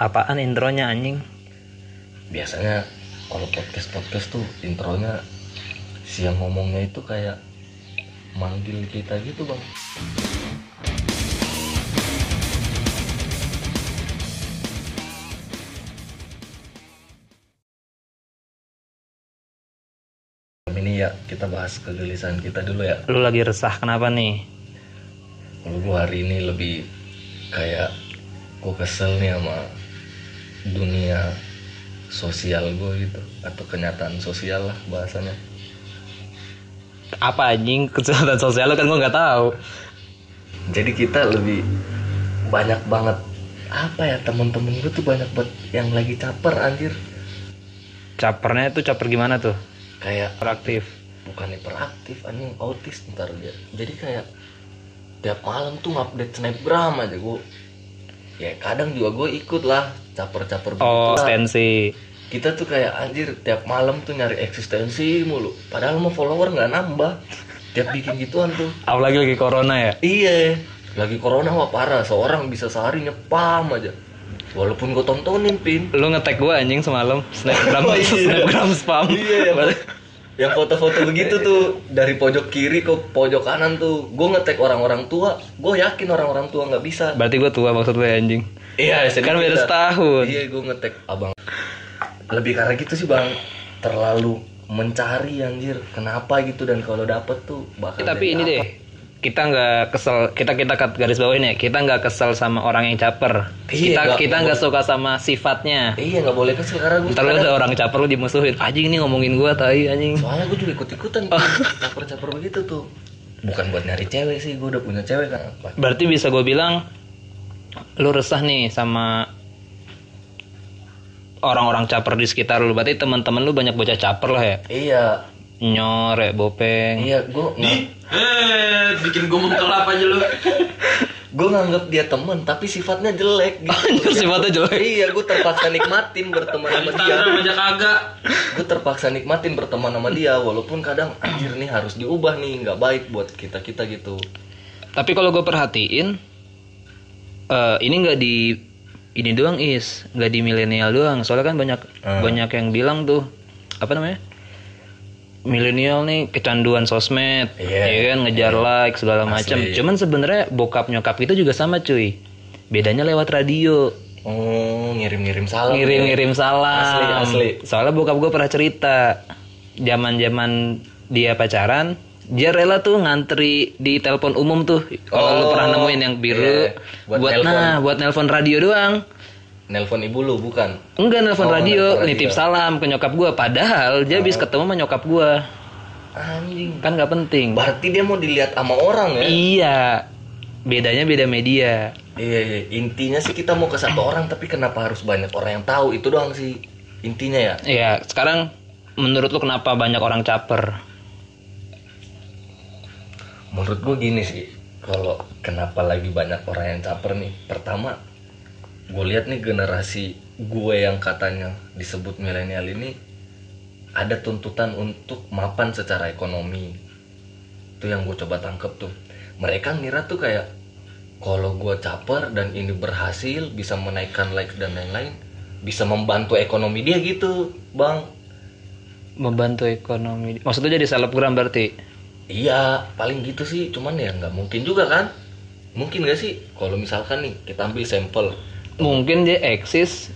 apaan intronya anjing? Biasanya kalau podcast podcast tuh intronya si yang ngomongnya itu kayak manggil kita gitu bang. Ini ya kita bahas kegelisahan kita dulu ya. Lu lagi resah kenapa nih? Gue hari ini lebih kayak gue kesel nih sama dunia sosial gue gitu atau kenyataan sosial lah bahasanya. Apa anjing kesehatan sosial kan gua nggak tahu. Jadi kita lebih banyak banget apa ya temen-temen gue tuh banyak banget yang lagi caper anjir. Capernya tuh caper gimana tuh? Kayak proaktif bukan hiperaktif anjing autis ntar dia. Jadi kayak tiap malam tuh ngupdate snapgram aja gue ya kadang juga gue ikut lah caper-caper oh begitu. Lah. stensi kita tuh kayak anjir tiap malam tuh nyari eksistensi mulu. Padahal mau follower nggak nambah. Tiap bikin gituan tuh. Apalagi lagi corona ya? Iya. Lagi corona wah parah. Seorang bisa sehari nyepam aja. Walaupun gue tontonin pin. Lu ngetek gua anjing semalam. Snapgram Oh, iya. snapgram spam. Iya yang, yang foto-foto begitu tuh dari pojok kiri ke pojok kanan tuh. Gue ngetek orang-orang tua. Gue yakin orang-orang tua nggak bisa. Berarti gua tua maksud lu ya, anjing? Iya kan beda setahun. Iya gue ngetek abang. Lebih karena gitu sih bang. Terlalu mencari anjir. Kenapa gitu dan kalau dapet tuh bakal tapi jadi ini apa. deh kita nggak kesel kita kita garis bawah ini ya kita nggak kesel sama orang yang caper. Iya, kita nggak- kita nggak suka sama sifatnya. Iya nggak boleh kesel karena gue ntar lu ada orang caper lu dimusuhin. Anjing ini ngomongin gua tai anjing. Soalnya gue juga ikut-ikutan caper-caper begitu tuh. Bukan buat nyari cewek sih gue udah punya cewek kan. Berarti bisa gue bilang lu resah nih sama orang-orang caper di sekitar lu. Berarti teman-teman lu banyak bocah caper lah ya? Iya nyore bopeng iya gue Eh, bikin gue mengkelap aja lu. gue nganggap dia temen tapi sifatnya jelek gitu Anjir, sifatnya jelek. iya gue terpaksa nikmatin berteman sama dia aja kagak. gue terpaksa nikmatin berteman sama dia walaupun kadang anjir nih harus diubah nih nggak baik buat kita kita gitu tapi kalau gue perhatiin eh ini nggak di ini doang is nggak di milenial doang soalnya kan banyak Hmm. banyak yang bilang tuh apa namanya milenial nih kecanduan sosmed Iya. ya kan ngejar like segala macam cuman sebenarnya bokap nyokap kita juga sama cuy. Bedanya lewat radio. Oh ngirim-ngirim salam. Ngirim-ngirim salam. Asli, asli. soalnya bokap gue pernah cerita zaman zaman dia pacaran dia rela tuh ngantri di telepon umum tuh. Kalau lu Oh, pernah nemuin yang biru iya. Buat buat, nelpon. nah buat nelpon radio doang nelpon ibu lu bukan? Enggak nelpon Oh, radio. nelpon radio. nitip salam ke nyokap gue padahal dia habis ketemu sama nyokap gue anjing. Kan nggak penting. Berarti dia mau dilihat sama orang ya? Iya. Bedanya beda media. Iya, iya, intinya sih kita mau ke satu orang tapi kenapa harus banyak orang yang tahu? Itu doang sih intinya ya. Iya sekarang menurut lu kenapa banyak orang caper? Menurut gue gini sih, kalau kenapa lagi banyak orang yang caper nih. Pertama, gue lihat nih generasi gue yang katanya disebut milenial ini ada tuntutan untuk mapan secara ekonomi. Itu yang gue coba tangkep tuh. Mereka ngira tuh kayak kalau gue caper dan ini berhasil bisa menaikkan likes dan lain-lain, bisa membantu ekonomi dia gitu, bang. membantu ekonomi maksudnya jadi selebgram berarti Iya, paling gitu sih. Cuman ya nggak mungkin juga kan? Mungkin gak sih? Kalau misalkan nih kita ambil sampel mungkin dia eksis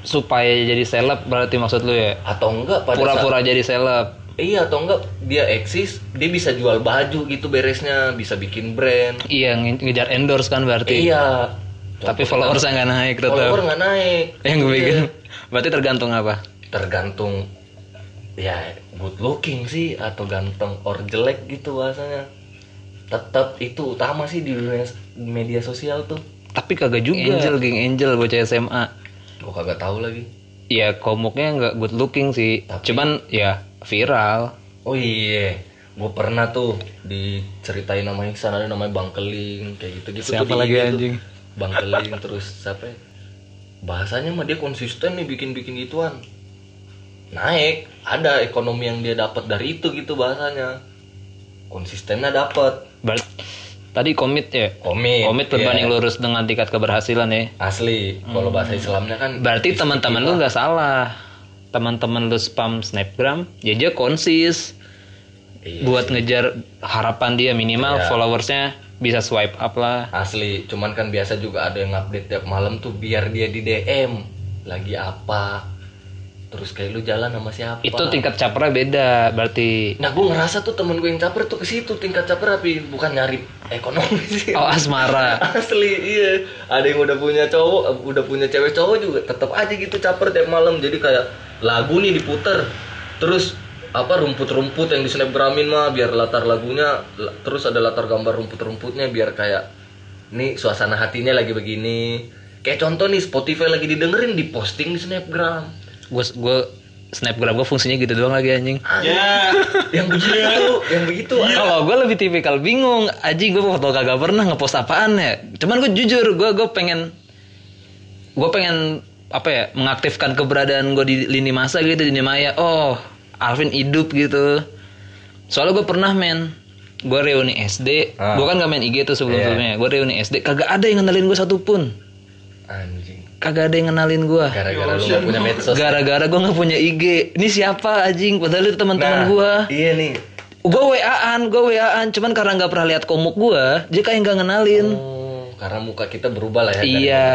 supaya jadi seleb berarti maksud lu ya atau enggak pura-pura jadi seleb iya atau enggak dia eksis, dia bisa jual baju gitu beresnya, bisa bikin brand. iya nge- ngejar endorse kan berarti Iya. tapi followersnya nggak naik tetap Follower nggak naik. yang gue Iya. bikin berarti tergantung apa Tergantung ya good looking sih atau ganteng or jelek gitu bahasanya. Tetap itu utama sih di dunia media sosial tuh. Tapi kagak juga angel geng angel bocah SMA Gue kagak tahu lagi. ya komuknya nggak good looking sih Tapi- cuman ya viral Oh iya, gue pernah tuh diceritain nama Iksan ada namanya Bang Keling kayak gitu gitu. Siapa lagi, anjing? Bang Keling terus siapa? ya? Bahasanya mah dia konsisten nih bikin-bikin gituan. Naik, ada ekonomi yang dia dapat dari itu gitu bahasanya. Konsistennya dapat. Tadi komit ya. komit Komit berbanding iya. lurus dengan tingkat keberhasilan ya. asli kalau bahasa Islamnya kan Berarti teman-teman lu nggak salah. Teman-teman lu spam snapgram, ya dia konsis Iya buat ngejar harapan dia minimal Iya. followersnya bisa swipe up lah. asli cuman kan biasa juga ada yang update tiap malam tuh biar dia di DM lagi apa terus kayak lu jalan sama siapa? Itu tingkat capernya beda berarti. nah gue ngerasa tuh temen gue yang caper tuh ke situ tingkat caper tapi bukan nyari ekonomi sih. Oh asmara. asli iya. Ada yang udah punya cowok udah punya cewek cowok juga tetap aja gitu caper tiap malam. Jadi kayak lagu nih diputer. Terus apa rumput-rumput yang di snapgramin mah biar latar lagunya la- terus ada latar gambar rumput-rumputnya biar kayak nih suasana hatinya lagi begini. Kayak contoh nih Spotify lagi didengerin diposting di snapgram Gue gue snapgram gue fungsinya gitu doang lagi anjing. Ya. yang begitu yang begitu Kalau gue lebih tipikal bingung, aji gue foto kagak pernah ngepost apaan ya. Cuman gue jujur, gue gue pengen, gue pengen apa ya mengaktifkan keberadaan gue di lini masa gitu di Maya. Oh, Alvin hidup gitu. Soalnya gue pernah men, gue reuni SD, Ah. gue kan gak main IG tuh sebelum sebelumnya. Gue reuni SD, kagak ada yang kenalin gue satupun. anjing Kagak ada yang kenalin gue. gara-gara lu gak punya medsos Gara-gara gue nggak punya IG. Ini siapa anjing? Padahal itu teman-teman Nah, gue. iya nih gue WA-an, gue WA-an, cuman karena nggak pernah lihat komuk gue, dia kayak nggak ngenalin. Oh, karena muka kita berubah lah ya. iya,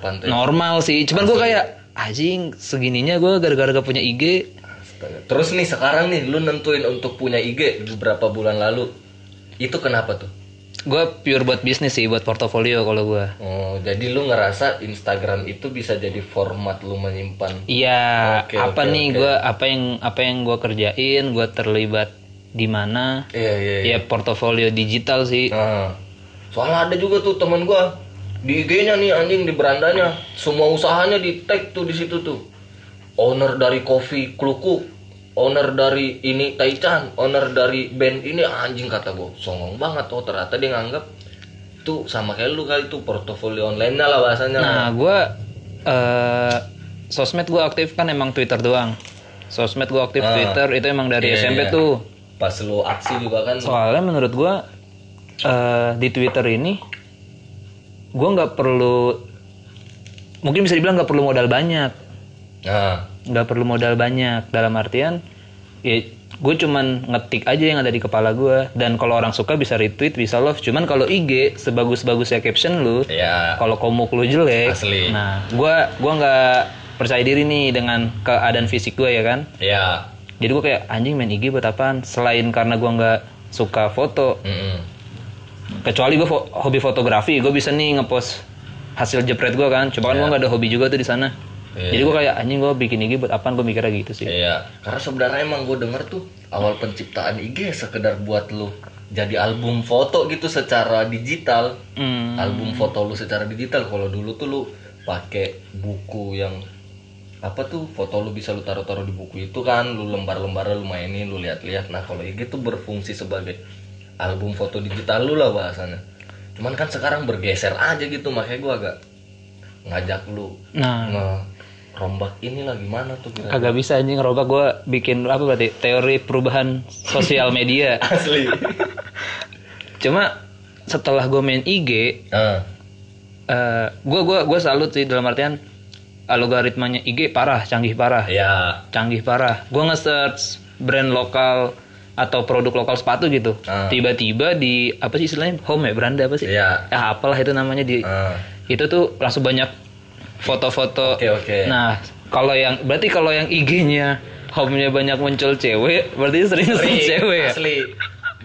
ya. normal sih. Cuman gue kayak anjing segininya gue gara-gara gak punya IG. Astaga. Terus nih sekarang nih lu nentuin untuk punya IG beberapa bulan lalu. Itu kenapa tuh? Gue pure buat bisnis sih, buat portofolio kalau gue. Oh, jadi lu ngerasa Instagram itu bisa jadi format lu menyimpan. Iya, Oke, apa oke, nih oke. gue apa yang apa yang gue kerjain, gue terlibat di mana? Iya, iya, iya. Ya portofolio digital sih. Nah, soalnya ada juga tuh temen gua di IG-nya nih anjing di berandanya semua usahanya di tag tuh di situ tuh. Owner dari kopi Kluku, owner dari ini Taichan, owner dari band ini anjing kata gua. Songong banget oh ternyata dia nganggap tuh sama kayak lu kali tuh portofolio online lah bahasanya. Nah, gue eh sosmed gue aktif kan emang Twitter doang. Sosmed gue aktif Ah. Twitter itu emang dari Iya, SMP iya. tuh. Pas lu aksi juga kan. Soalnya menurut gua eh di Twitter ini gua nggak perlu mungkin bisa dibilang nggak perlu modal banyak, Nah, nggak perlu modal banyak. Dalam artian ya gue cuman ngetik aja yang ada di kepala gua. Dan kalau orang suka bisa retweet bisa love. Cuman kalau IG sebagus-bagusnya caption lu ya kalau komuk lu jelek Asli. nah gua gua nggak percaya diri nih dengan keadaan fisik gua ya kan? Ya. jadi gua kayak anjing main IG buat apaan? Selain karena gua nggak suka foto. Mm-mm. kecuali gue hobi fotografi gue bisa nih ngepost hasil jepret gue kan. Coba kan gue nggak ada hobi juga tuh di sana Iya. jadi gue kayak anjing gue bikin IG buat apaan gue mikirnya gitu sih Iya, karena sebenarnya emang gue denger tuh awal penciptaan IG sekedar buat lu jadi album foto gitu secara digital. Hmm. Album foto lu secara digital. Kalau dulu tuh lu pakai buku yang apa tuh foto lu bisa lu taruh-taruh di buku itu kan, lu lembar-lembar lu mainin, lu lihat-lihat. Nah, kalau IG tuh berfungsi sebagai album foto digital lu lah bahasanya. Cuman kan sekarang bergeser aja gitu, makanya gua agak ngajak lu nah ngerombak inilah gimana tuh kira kagak bisa anjing ngerubah gue bikin apa berarti teori perubahan sosial media asli. cuma setelah gue main IG eh gue gua gua salut sih dalam artian algoritmanya IG parah canggih parah Ya, canggih parah. Gua nge-search brand lokal atau produk lokal sepatu gitu. Ah. Tiba-tiba di apa sih istilahnya? Home ya, beranda apa sih? Ya apalah itu namanya di Ah. itu tuh langsung banyak foto-foto. Oke, oke. Nah, kalau yang berarti kalau yang IG-nya home-nya banyak muncul cewek, berarti sering sering cewek ya. Asli.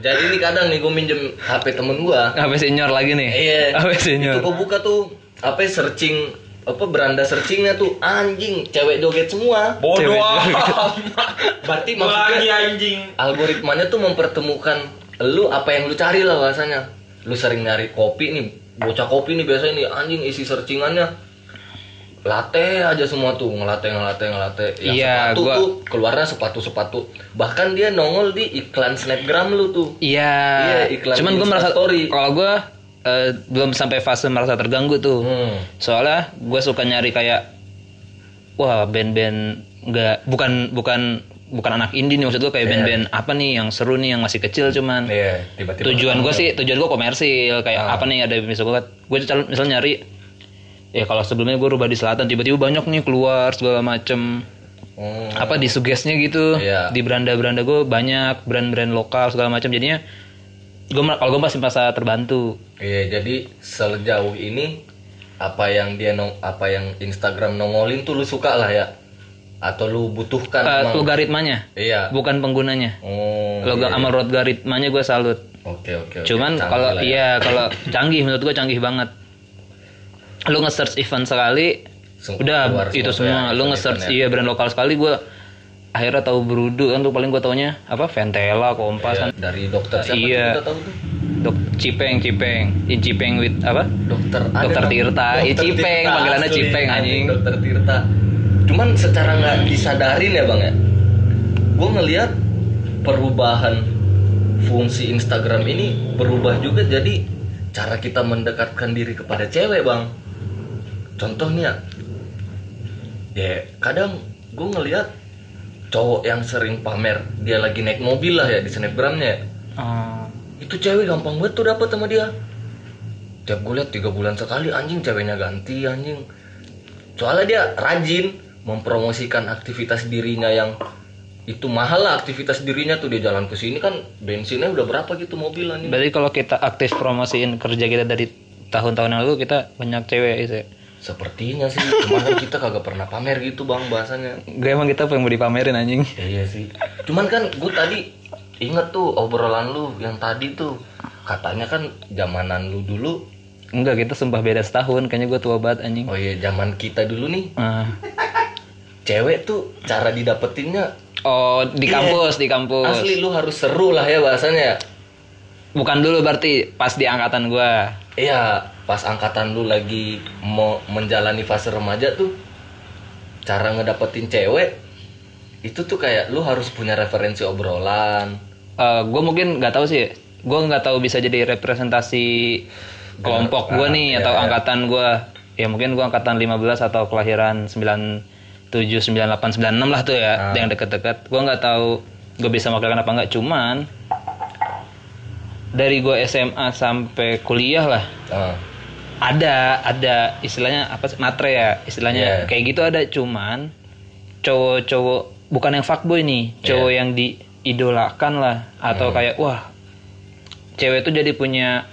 Jadi ini kadang nih gue minjem HP temen gua. HP senior lagi nih. Iya. HP Itu senior. gue buka tuh apa searching apa beranda searchingnya tuh anjing cewek joget semua. Cewek Berarti Lagi maksudnya anjing. algoritmanya tuh mempertemukan lu apa yang lu cari lah bahasanya. Lu sering nyari kopi nih, bocah kopi nih biasanya nih anjing isi searchingannya latte aja semua tuh ngelate ngelate ngelate yang Iya, sepatu gua- tuh keluarnya sepatu sepatu bahkan dia nongol di iklan snapgram lu tuh Iya. Iya, iklan Cuman gue merasa Story. kalau gue eh, belum sampai fase merasa terganggu tuh. hmm. soalnya gue suka nyari kayak wah band-band nggak bukan bukan bukan anak indie nih maksud gue kayak Iya. band-band apa nih yang seru nih yang masih kecil cuman Iya, tiba-tiba tujuan gue sih tujuan gue komersil kayak Ah. apa nih ada misal gue gue cal- misal nyari ya kalau sebelumnya gue rubah di selatan tiba-tiba banyak nih keluar segala macem Hmm. apa di sugesnya gitu Iya. di beranda-beranda gue banyak brand-brand lokal segala macam jadinya gue kalau gue masih merasa terbantu Iya, jadi sejauh ini apa yang dia nong apa yang Instagram nongolin tuh lu suka lah ya? Atau lu butuhkan emang? logaritmanya Iya. bukan penggunanya Oh. logo iya. sama logaritmanya gue salut Oke, oke, oke. Cuman Canggih kalau ya. iya kalau canggih menurut gua canggih banget. Lu nge-search event sekali udah keluar itu semua semua. ya, Lu nge-search ya. iya brand lokal sekali gua akhirnya tahu Brudu kan tuh paling gua taunya apa Ventela, Kompas Iya, kan. dari dokter siapa Iya. kita tahu tuh? Dok Cipeng, Cipeng. In Cipeng with apa? Dokter Dokter Tirta. Dokter Cipeng, Tirta, panggilannya asli, Cipeng, anjing. Dokter Tirta. Cuman secara nggak disadarin ya bang ya, gue ngelihat perubahan fungsi Instagram ini berubah juga jadi cara kita mendekatkan diri kepada cewek bang. Contohnya, ya kadang gue ngelihat cowok yang sering pamer dia lagi naik mobil lah ya di snapgramnya Oh. itu cewek gampang banget tuh dapet sama dia tiap gue lihat tiga bulan sekali anjing ceweknya ganti anjing soalnya dia rajin mempromosikan aktivitas dirinya yang itu mahal lah aktivitas dirinya tuh dia jalan ke sini kan bensinnya udah berapa gitu mobil anjing Berarti kalau kita aktif promosiin kerja kita dari tahun-tahun yang lalu kita banyak cewek itu. ya? Sepertinya sih cuman kan kita kagak pernah pamer gitu bang bahasanya Gue emang kita pengen mau dipamerin anjing. Ya, iya sih cuman kan gue tadi inget tuh obrolan lu yang tadi tuh katanya kan zamanan lu dulu Enggak, kita sumpah beda setahun. Kayaknya gue tua banget anjing. oh iya zaman kita dulu nih Ah. cewek tuh cara didapetinnya Oh, di Iya. kampus, di kampus. asli lu harus seru lah ya bahasanya Bukan dulu berarti pas di angkatan gua. iya pas angkatan lu lagi mau menjalani fase remaja tuh cara ngedapetin cewek itu tuh kayak lu harus punya referensi obrolan Eh gue mungkin nggak tahu sih. Gue nggak tahu bisa jadi representasi kelompok gue Ah, nih iya, atau iya. angkatan gua. Ya mungkin gua angkatan 15 atau kelahiran 97, 98, 96 lah tuh ya, Ah. yang deket-deket. Gua nggak tahu gue bisa mewakilkan apa nggak. Cuman dari gue SMA sampai kuliah lah Ah, ada ada istilahnya apa sih? Matre ya istilahnya Iya. kayak gitu ada. Cuman cowok-cowok bukan yang fuckboy nih cowok Iya. yang diidolakan lah. Atau Hmm. kayak wah cewek itu jadi punya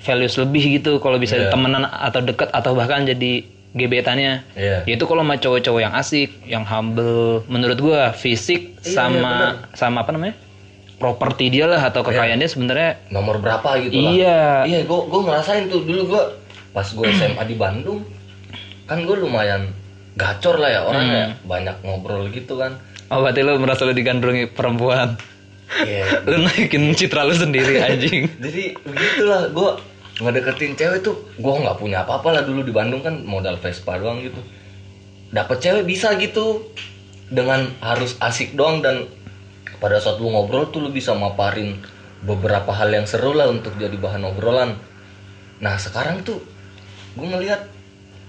values lebih gitu kalau bisa Iya. temenan atau deket atau bahkan jadi gebetannya. Iya. Itu kalau sama cowok-cowok yang asik yang humble menurut gua fisik Iya, sama iya, sama apa namanya? Properti dia lah atau kekayaannya sebenarnya nomor berapa gitu lah. Iya. Iya gue gue ngerasain tuh. Dulu gue pas gue SMA di Bandung kan gue lumayan gacor lah ya orangnya. Banyak ngobrol gitu kan. Oh berarti lo merasa lo digandrungi perempuan? Iya, lu naikin citra lu sendiri anjing. Jadi begitulah gue ngedeketin cewek tuh gue nggak punya apa-apa lah dulu di Bandung kan modal Vespa doang gitu. Dapet cewek bisa gitu dengan harus asik doang dan pada saat lu ngobrol tuh lu bisa maparin beberapa hal yang seru lah untuk jadi bahan obrolan. Nah sekarang tuh gue ngelihat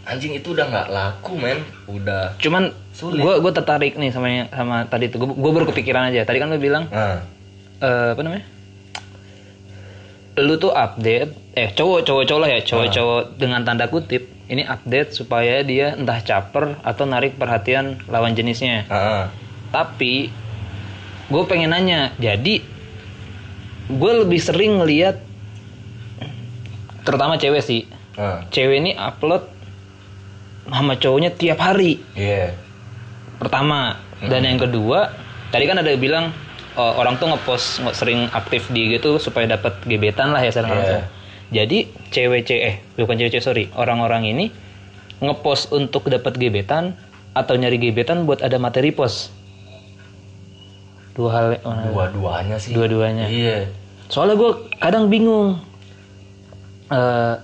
anjing itu udah nggak laku men. Udah cuman gue gue tertarik nih sama sama tadi tuh. Gue baru kepikiran aja. Tadi kan lu bilang nah eh, apa namanya? Lu tuh update eh cowok cowok cowok lah ya cowok cowok dengan tanda kutip ini update supaya dia entah caper atau narik perhatian lawan jenisnya. Ah, tapi gue pengen nanya jadi gue lebih sering ngeliat terutama cewek sih ah, cewek ini upload sama cowoknya tiap hari. Iya. Pertama. Dan yang kedua tadi kan ada yang bilang oh, orang tuh ngepost nge- sering aktif di gitu supaya dapat gebetan lah ya secara Iya. langsung jadi cewek cewek eh bukan cewek cewek sorry orang-orang ini ngepost untuk dapat gebetan atau nyari gebetan buat ada materi post. Dua hal mana dua-duanya sih. dua-duanya. Iya. Soalnya gue kadang bingung Eh,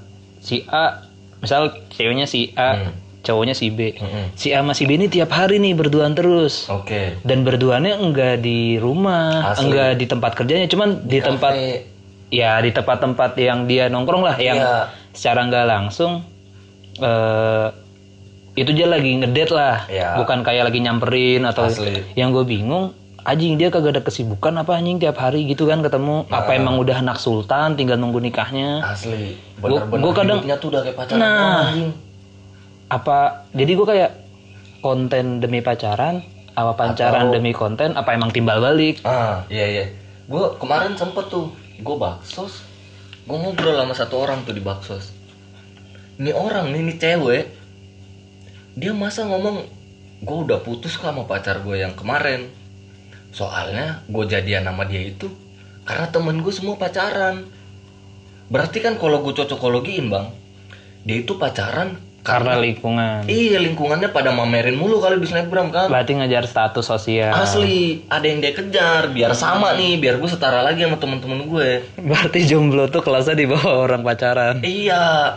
si A misal ceweknya si A Hmm. cowoknya si B Mm-mm. si A sama si B ini tiap hari nih berduaan terus oke dan berduanya enggak di rumah Asli. enggak di tempat kerjanya cuman di, tempat Kafe. ya di tempat-tempat yang dia nongkrong lah yang Iya. secara nggak langsung eh itu dia lagi ngedate lah Iya. bukan kayak lagi nyamperin atau Asli. yang gue bingung anjing dia kagak ada kesibukan apa anjing tiap hari gitu kan ketemu. Apa emang udah anak sultan tinggal nunggu nikahnya? Asli. Bener-bener gua kadang- tuh udah kayak pacaran Nah. anjing. apa jadi gue kayak konten demi pacaran apa pacaran Atau- demi konten apa emang timbal balik? Ah iya iya. Gue kemarin sempet tuh gue baksos. Gue ngobrol sama satu orang tuh di baksos. Ini orang nih ini cewek. Dia masa ngomong gue udah putus sama pacar gue yang kemarin soalnya gue jadian sama dia itu karena temen gue semua pacaran. Berarti kan kalau gue cocokologiin bang dia itu pacaran karena lingkungan. Iya lingkungannya pada mamerin mulu kali di snapgram kan? Berarti ngejar status sosial. Asli, ada yang dia kejar biar sama nih, biar gue setara lagi sama temen-temen gue. berarti jomblo tuh kelasnya di bawah orang pacaran. Iya,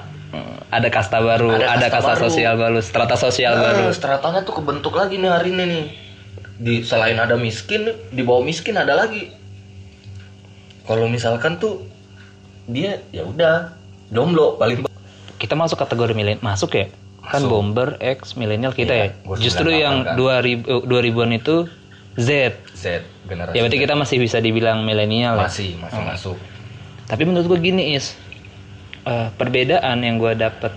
ada kasta baru Ada ada, kasta kasta baru. sosial baru strata sosial baru. nah, stratanya tuh kebentuk lagi nih hari ini nih. Di selain ada miskin, di bawah miskin ada lagi. Kalau misalkan tuh dia ya udah jomblo paling kita masuk kategori milenial masuk ya kan Masuk. bomber X milenial kita Iya, ya justru 98 yang kan. 2000 2000-an itu Z Z generasi. ya berarti Z. kita masih bisa dibilang milenial ya masih masih masuk. tapi menurut gue gini is eh, perbedaan yang gue dapet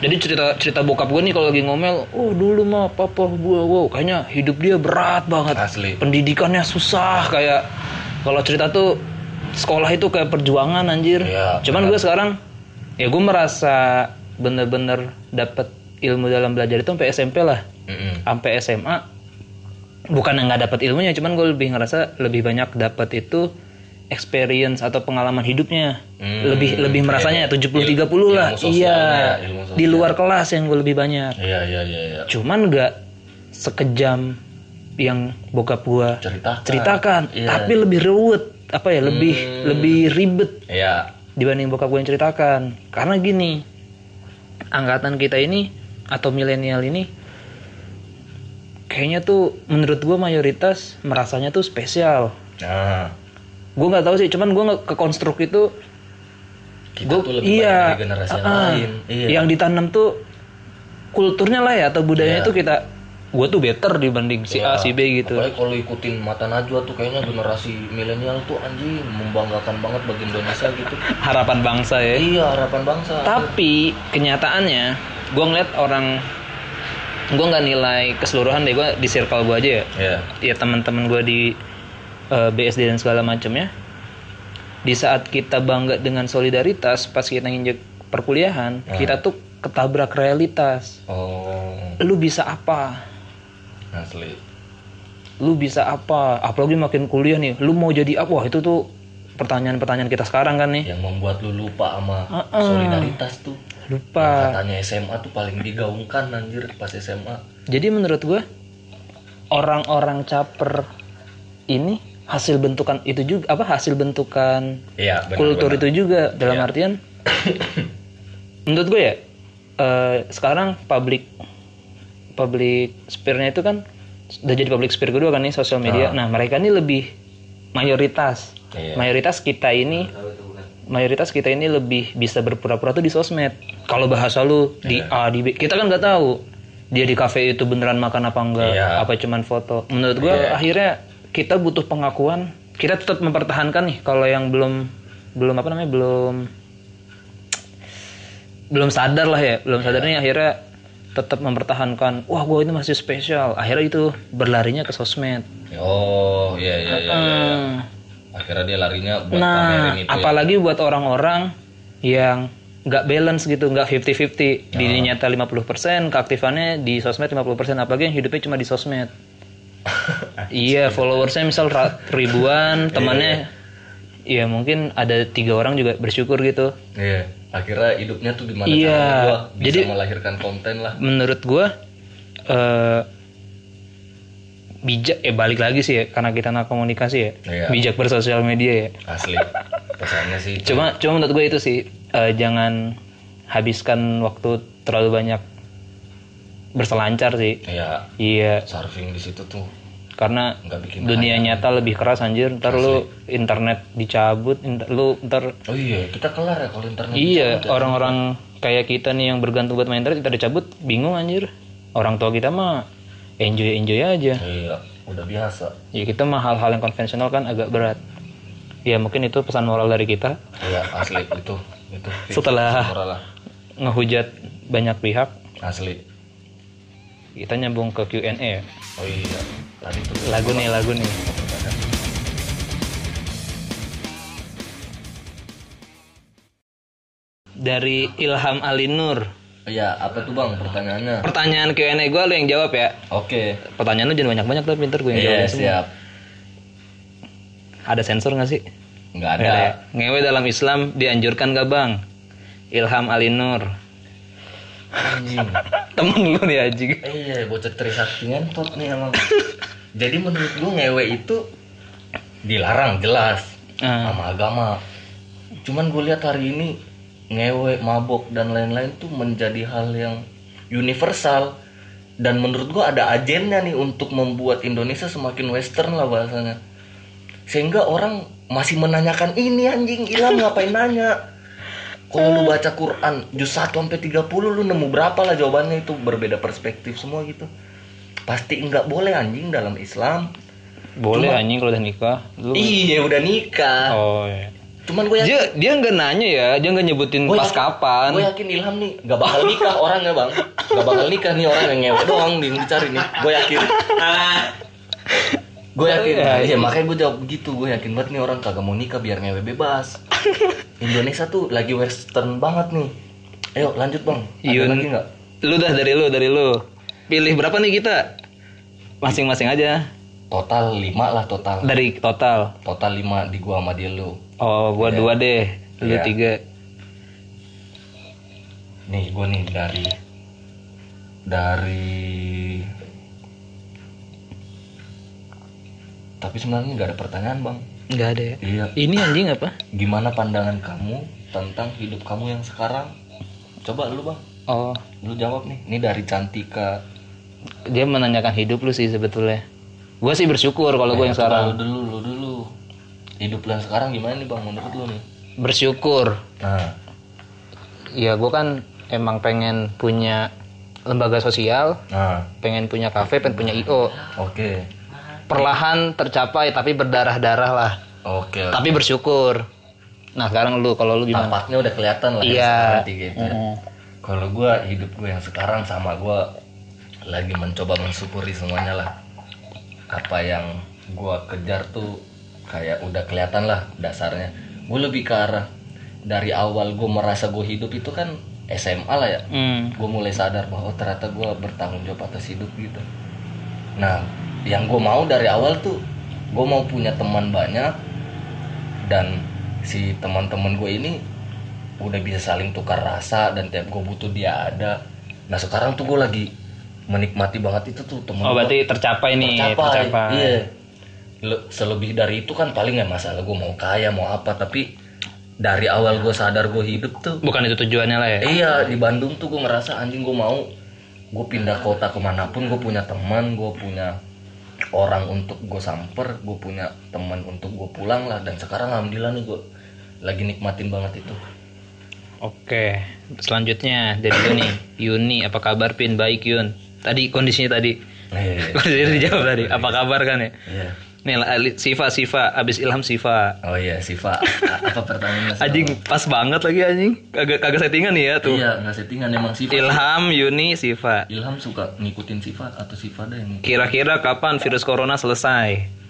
jadi cerita cerita bokap gue nih kalau lagi ngomel oh dulu mah papa gue wow kayaknya hidup dia berat banget. Asli. pendidikannya susah kayak kalau cerita tuh sekolah itu kayak perjuangan anjir. Iya, cuman gue sekarang ya gue merasa bener-bener dapet ilmu dalam belajar itu sampai SMP lah. Mm-mm. sampai SMA bukan yang nggak dapat ilmunya cuman gue lebih ngerasa lebih banyak dapat itu experience atau pengalaman hidupnya Hmm, lebih lebih merasanya. 70 30 Il- lah iya ya, di luar kelas yang gue lebih banyak Iya iya iya. iya. cuman nggak sekejam yang bokap gue Ceritakan. ceritakan Iya. tapi lebih ruwet apa ya lebih Hmm. lebih ribet Iya. dibanding bokap gue yang ceritakan karena gini angkatan kita ini atau milenial ini kayaknya tuh menurut gue mayoritas merasanya tuh spesial Nah, gue nggak tahu sih cuman gue ke konstruk itu kita Gua- tuh lebih iya, banyak dari generasi yang ah, lain. Iya. yang ditanam tuh kulturnya lah ya atau budayanya Iya. tuh kita gue tuh better dibanding si A Iya. si B gitu Apalagi kalau ikutin mata najwa tuh kayaknya generasi milenial tuh anjing membanggakan banget bagi Indonesia gitu. harapan bangsa ya Iya harapan bangsa. tapi kenyataannya gue ngeliat orang gue nggak nilai keseluruhan deh gue di circle gue aja ya Iya. ya teman-teman gue di eh, BSD dan segala macamnya di saat kita bangga dengan solidaritas pas kita nginjek perkuliahan Hmm. kita tuh ketabrak realitas Oh, lu bisa apa asli. lu bisa apa apalagi makin kuliah nih lu mau jadi apa Wah, itu tuh pertanyaan-pertanyaan kita sekarang kan nih Yang membuat lu lupa sama Uh-uh. solidaritas tuh. Yang lupa katanya SMA tuh paling digaungkan anjir pas SMA. jadi menurut gue orang-orang caper ini hasil bentukan itu juga apa hasil bentukan Iya, benar. kultur itu juga dalam Iya. artian menurut gue ya eh, sekarang public public sphere-nya itu kan udah jadi public sphere kedua kan nih sosial media. Nah, mereka ini lebih mayoritas. Iya. Mayoritas kita ini mayoritas kita ini lebih bisa berpura-pura tuh di sosmed. Kalau bahasa lu di Iya. A di B, kita kan nggak tahu dia di cafe itu beneran makan apa enggak, Iya. apa cuman foto. Menurut gua Iya. akhirnya kita butuh pengakuan. Kita tetap mempertahankan nih kalau yang belum belum apa namanya belum belum sadar lah ya, belum sadar nih akhirnya tetap mempertahankan. Wah, gua ini masih spesial. Akhirnya itu berlarinya ke sosmed. Oh, iya iya iya. iya, iya. Akhirnya dia larinya buat Nah, itu. ya. apalagi buat orang-orang yang nggak balance gitu, nggak 50-50. Di nyata 50%, keaktifannya di sosmed 50%. Apalagi yang hidupnya cuma di sosmed. Iya, followersnya misal ribuan, temannya ya mungkin ada tiga orang juga bersyukur gitu. Iya. Akhirnya hidupnya tuh gimana Iya, caranya gua bisa jadi- melahirkan konten lah. Menurut gua eh bijak eh balik lagi sih ya karena kita anak komunikasi ya. Iya. Bijak bersosial media ya. Asli. Pesannya sih. Cuma cuma menurut gue itu sih eh, jangan habiskan waktu terlalu banyak berselancar sih. Iya, Iya, surfing di situ tuh. Karena nggak bikin dunia nyata lebih keras anjir. Ntar lu internet dicabut, inter- lu ntar Oh iya, kita kelar ya kalau internet. iya orang-orang kayak kita nih yang bergantung buat main internet kita dicabut, bingung anjir. Orang tua kita mah enjoy enjoy aja. Iya udah biasa. Ya kita mah hal-hal yang konvensional kan agak berat. Ya mungkin itu pesan moral dari kita. Iya asli itu itu. Setelah- ngehujat banyak pihak. Asli kita nyambung ke Q&A ya. oh iya tadi tuh lagu nih lagu nih. Dari Ilham Alinur iya apa tuh bang pertanyaannya? Pertanyaan Q&A gue lu yang jawab ya? Oke. Pertanyaan lu jangan banyak-banyak tapi pinter gue yang iya jawab semua. siap. Ada sensor gak sih? Nggak ada. ya? ngewe dalam Islam dianjurkan gak bang? Ilham Alinur temen lu nih anjing. Iya bocah trisakti ngentot nih emang. Jadi menurut gue ngewe itu dilarang jelas Ah. sama agama. Cuman gue lihat hari ini ngewe mabok dan lain-lain tuh menjadi hal yang universal. Dan menurut gue ada agennya nih untuk membuat Indonesia semakin western lah bahasanya. Sehingga orang masih menanyakan ini anjing hilang ngapain nanya kalau lu baca Quran juz 1 sampai 30 lu nemu berapa lah jawabannya itu? Berbeda perspektif semua gitu. Pasti nggak boleh anjing dalam Islam. Boleh anjing kalau udah nikah. Lu iya udah nikah. Oh iya. cuman gue yakin dia dia nggak nanya ya dia nggak nyebutin Gua pas yakin- kapan. gue yakin Ilham nih nggak bakal nikah orangnya bang. Nggak bakal nikah nih orang yang ngewe doang nih yang dicari nih. Gue yakin. Ah, gue yakin. Iya, iya makanya gue jawab begitu gue yakin banget nih orang kagak mau nikah biar ngewe bebas. Indonesia tuh lagi western banget nih. Ayo lanjut bang. Ada Yun. lagi nggak? lu dah dari lu dari lu. Pilih berapa nih kita? Masing-masing aja. Total 5 lah total. Dari total? Total 5 di gua sama dia lu. Oh gua dua deh. Lu Iya. tiga. Nih gue nih dari dari tapi sebenarnya nggak ada pertanyaan bang. Nggak ada ya? Iya. Ini anjing apa? Gimana pandangan kamu tentang hidup kamu yang sekarang? Coba lu bang. Oh. Lu jawab nih. Ini dari Cantika. Dia menanyakan hidup lu sih sebetulnya. Gua sih bersyukur kalau gua yang sekarang. lu dulu lu dulu. Hidup lu yang sekarang gimana nih bang menurut lu nih? Bersyukur. Nah. Ya gua kan emang pengen punya lembaga sosial nah. pengen punya kafe pengen punya io oke perlahan tercapai tapi berdarah-darah lah oke tapi bersyukur nah sekarang lu kalau lu gimana tampaknya udah kelihatan lah ya Iya. gitu ya. Kalau gue hidup gue yang sekarang sama gue lagi mencoba mensyukuri semuanya lah. Apa yang gue kejar tuh kayak udah kelihatan lah dasarnya. Gue lebih ke arah dari awal gue merasa gue hidup itu kan SMA lah ya. Hmm. Gue mulai sadar bahwa oh, ternyata gue bertanggung jawab atas hidup gitu. Nah, yang gue mau dari awal tuh gue mau punya teman banyak dan si teman-teman gue ini udah bisa saling tukar rasa dan tiap gue butuh dia ada nah sekarang tuh gue lagi menikmati banget itu tuh temen Oh berarti tercapai nih, tercapai, tercapai. iya Le- selebih dari itu kan paling ya masalah gue mau kaya mau apa tapi dari awal gue sadar gue hidup tuh Bukan itu tujuannya lah ya. iya di Bandung tuh gue ngerasa anjing gue mau gue pindah kota ke mana pun gue punya teman gue punya orang untuk gue samper gue punya teman untuk gue pulang lah dan sekarang alhamdulillah nih gue lagi nikmatin banget itu Oke, selanjutnya dari Yuni. Yuni, apa kabar Pin? Baik Yun. Tadi kondisinya tadi. Iya, Kondisinya dijawab tadi. Apa kabar kan ya? iya. Nih, Siva, Siva, abis Ilham Siva. oh iya Siva apa pertanyaannya Siva? Anjing pas banget lagi anjing. Kagak kagak settingan nih ya tuh. iya nggak settingan emang Siva Ilham, Yuni, Siva. Ilham suka ngikutin Siva atau Siva ada yang? Kira-kira kapan virus corona selesai?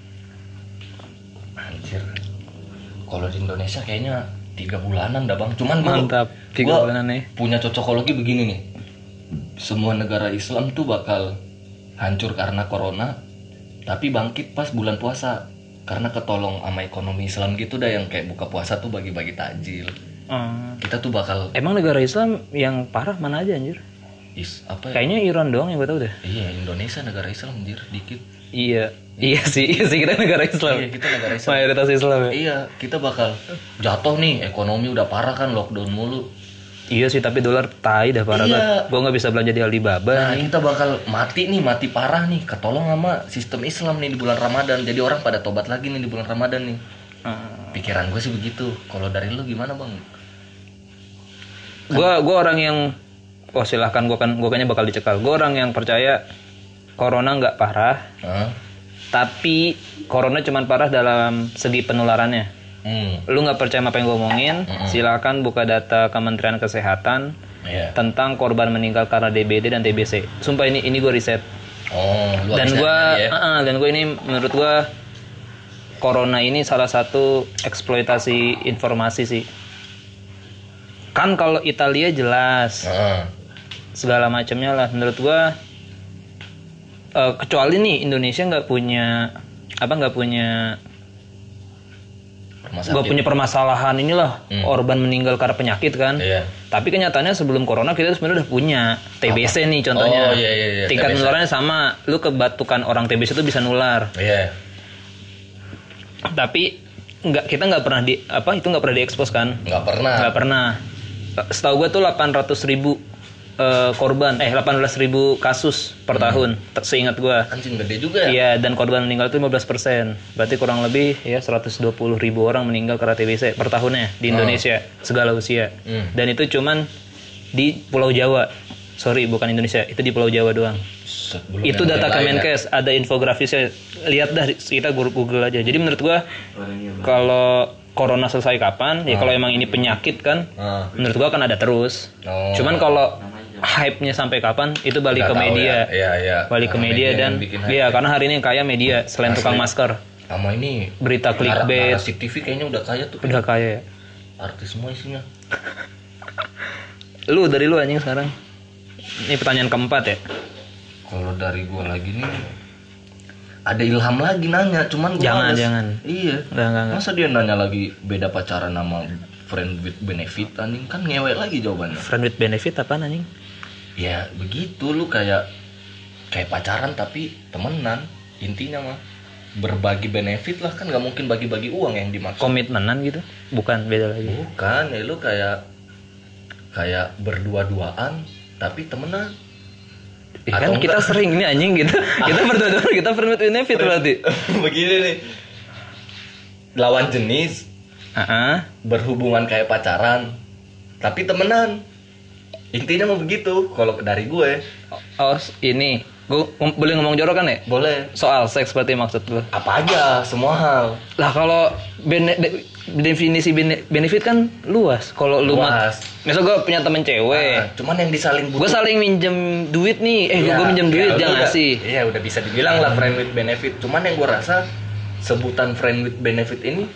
anjir kalau di Indonesia kayaknya tiga bulanan dah bang cuman gua- Mantap, tiga gua bulanan nih. punya cocokologi begini nih semua negara Islam tuh bakal hancur karena corona tapi bangkit pas bulan puasa karena ketolong sama ekonomi Islam gitu dah yang kayak buka puasa tuh bagi-bagi takjil Hmm. kita tuh bakal Emang negara Islam yang parah mana aja anjir? is apa ya? Kayaknya Iran doang yang gue tau deh. iya Indonesia negara Islam anjir dikit Iya, iya sih, iya sih kita negara Islam. iya kita negara Islam Mayoritas Islam ya. iya kita bakal jatuh nih ekonomi udah parah kan lockdown mulu Iya sih, tapi dolar tai dah parah Iya. banget. Gue nggak bisa belanja di Alibaba. Nah kita bakal mati nih, mati parah nih, ketolong sama sistem Islam nih di bulan Ramadan. Jadi orang pada tobat lagi nih di bulan Ramadan nih. Hmm. Pikiran gue sih begitu. Kalau dari lu gimana bang? Gue gua orang yang, oh silahkan gue kan gue kayaknya bakal dicekal. Gue orang yang percaya corona nggak parah, Hah? tapi corona cuman parah dalam segi penularannya. Hmm. Lu nggak percaya apa yang gue omongin? Silakan buka data Kementerian Kesehatan Iya. tentang korban meninggal karena DBD dan TBC. Sumpah ini ini gue riset. Oh, dan gue ya? dan gue ini menurut gue corona ini salah satu eksploitasi informasi sih kan kalau Italia jelas Heeh. segala macamnya lah menurut gue eh, kecuali nih Indonesia nggak punya apa nggak punya Sakit. punya permasalahan inilah Hmm. korban meninggal karena penyakit kan Iya. tapi kenyataannya sebelum corona kita sebenarnya udah punya TBC nih contohnya Oh, iya, iya, iya, tingkat penularannya sama lu kebatukan orang TBC itu bisa nular Iya. tapi nggak kita nggak pernah di apa itu nggak pernah diekspos kan Nggak pernah. nggak pernah setahu gue tuh 800 ribu eh, korban. Eh 18 ribu kasus per tahun te- seingat gue Anjing gede juga ya? iya dan korban meninggal itu 15 persen. Berarti kurang lebih ya 120 ribu orang meninggal karena TBC per tahunnya di Indonesia segala usia. Hmm. dan itu cuman di Pulau Jawa. Sorry bukan Indonesia itu di Pulau Jawa doang. Set, belum itu data ya? Kemenkes ada infografisnya. Lihat dah kita Google aja. Jadi menurut gua kalau corona selesai kapan ya kalau emang ini penyakit kan Ah. menurut gua akan ada terus. Oh. cuman kalau hype-nya sampai kapan itu balik Nggak ke media ya. Iya, iya. balik ke Karena media media dan iya ya. karena hari ini yang kaya media selain tukang masker Sama ini berita clickbait Narasi TV kayaknya udah kaya tuh. udah kaya ya Artis semua isinya. lu dari lu anjing sekarang ini pertanyaan keempat ya Kalau dari gua lagi nih ada ilham lagi nanya, cuman gua Jangan, males. jangan. Iya. Enggak, enggak, enggak. Masa dia nanya lagi beda pacaran sama friend with benefit anjing kan ngewek lagi jawabannya. friend with benefit apa anjing Ya begitu lu kayak kayak pacaran tapi temenan intinya mah berbagi benefit lah kan nggak mungkin bagi-bagi uang yang dimaksud. komitmenan gitu bukan beda lagi Bukan, ya lu kayak kayak berdua-duaan tapi temenan. Ya kan Atau kita sering nih anjing gitu. Kita berdua kita with benefit berarti. Begini nih. Lawan jenis Heeh. berhubungan kayak pacaran tapi temenan. Intinya mau begitu kalau dari gue. Oh, ini gue boleh ngomong jorok kan ya? Boleh. Soal seks berarti maksud lu. Apa aja, semua hal. Lah kalau bene- de- definisi bene- benefit kan luas. Kalau lu Luas. Misal gue punya temen cewek, Nah, cuman yang disaling gue saling minjem duit nih, eh Iya, gue minjem duit ya, dia udah- ngasih. Iya udah bisa dibilang lah friend with benefit. Cuman yang gue rasa sebutan friend with benefit ini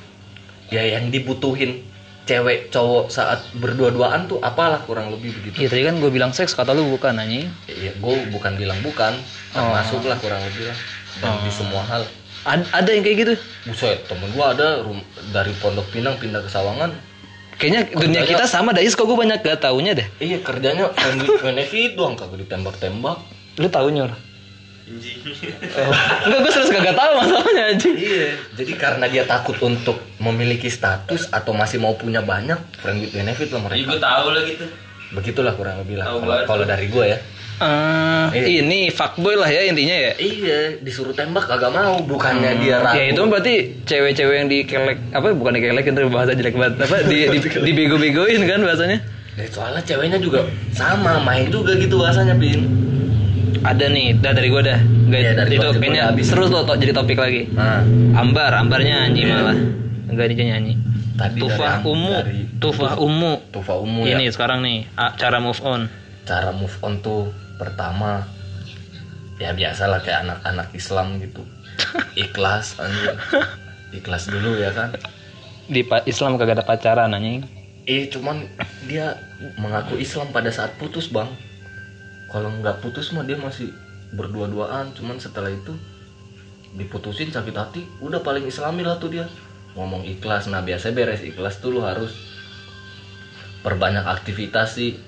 ya yang dibutuhin cewek cowok saat berdua-duaan tuh apalah kurang lebih begitu. Iya tadi kan gue bilang seks kata lu bukan anjing. Iya, gue bukan bilang bukan, termasuk lah kurang lebih lah. Dan di semua hal. Ad- ada yang kayak gitu. Buset, temen gue ada rum- dari Pondok Pinang pindah ke Sawangan. Kayaknya dunia kita sama Dais kok gue banyak gak taunya deh. Iya kerjanya with benefit doang kagak ditembak-tembak. Lu tahu nyor? Enggak, gue serius kagak tahu masalahnya anjing. Iya, jadi karena dia takut untuk memiliki status atau masih mau punya banyak friend with benefit lah Iya mereka. gue tahu lah gitu. Begitulah kurang lebih lah kalau dari gue ya. Eh, Iya. ini fuckboy lah ya intinya ya. Iya, disuruh tembak kagak mau, bukannya dia ragu. Ya itu berarti cewek-cewek yang dikelek apa bukan dikelekin tapi bahasa jelek banget apa di, di, dibego-begoin kan bahasanya. Dan soalnya ceweknya juga sama, main juga gitu bahasanya, Bin. Ada nih, dah dari gua dah. Nggak, Iya, dari itu kayaknya terus lo to, jadi topik lagi. Nah, Ambar, ambarnya nyanyi Iya. malah. Enggak dia nyanyi. tadi Tufah dari, umu, dari tufah umu. Tufa Umu ya. Ini sekarang nih cara move on. Cara move on tuh pertama ya biasalah kayak anak-anak Islam gitu. Ikhlas anjir. Ikhlas dulu ya kan. Di Islam kagak ada pacaran anjing. Eh cuman dia mengaku Islam pada saat putus bang. Kalau nggak putus mah dia masih berdua-duaan. Cuman setelah itu diputusin sakit hati, udah paling Islami lah tuh dia. Ngomong ikhlas. Nah biasanya beres ikhlas tuh lu harus perbanyak aktivitas sih.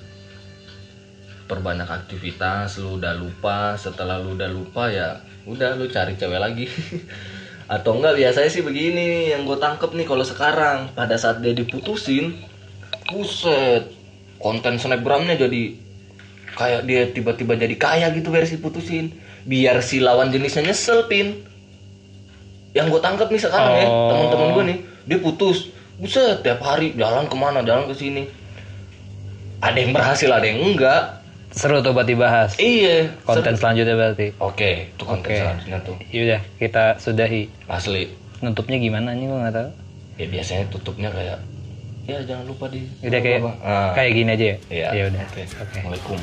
Perbanyak aktivitas, lu udah lupa. Setelah lu udah lupa ya, udah lu cari cewek lagi. Atau enggak biasanya sih begini yang gue tangkep nih kalau sekarang pada saat dia diputusin, buset, konten snapgramnya jadi kayak dia tiba-tiba jadi kaya gitu versi putusin, biar si lawan jenisnya nyesel pin. Yang gue tangkep nih sekarang ya Oh. teman-teman gue nih, dia putus, buset tiap hari jalan ke mana, jalan ke sini. Ada yang berhasil, ada yang enggak. Seru tuh buat dibahas. Iya. Konten selanjutnya berarti. Oke, itu konten Oke. selanjutnya tuh. Yaudah, kita sudahi. Asli. Nutupnya gimana nih gua nggak tahu. Ya biasanya tutupnya kayak ya jangan lupa di Udah kayak. Ah, kayak gini aja ya. Iya. Ya udah. Oke. Oke. Assalamualaikum.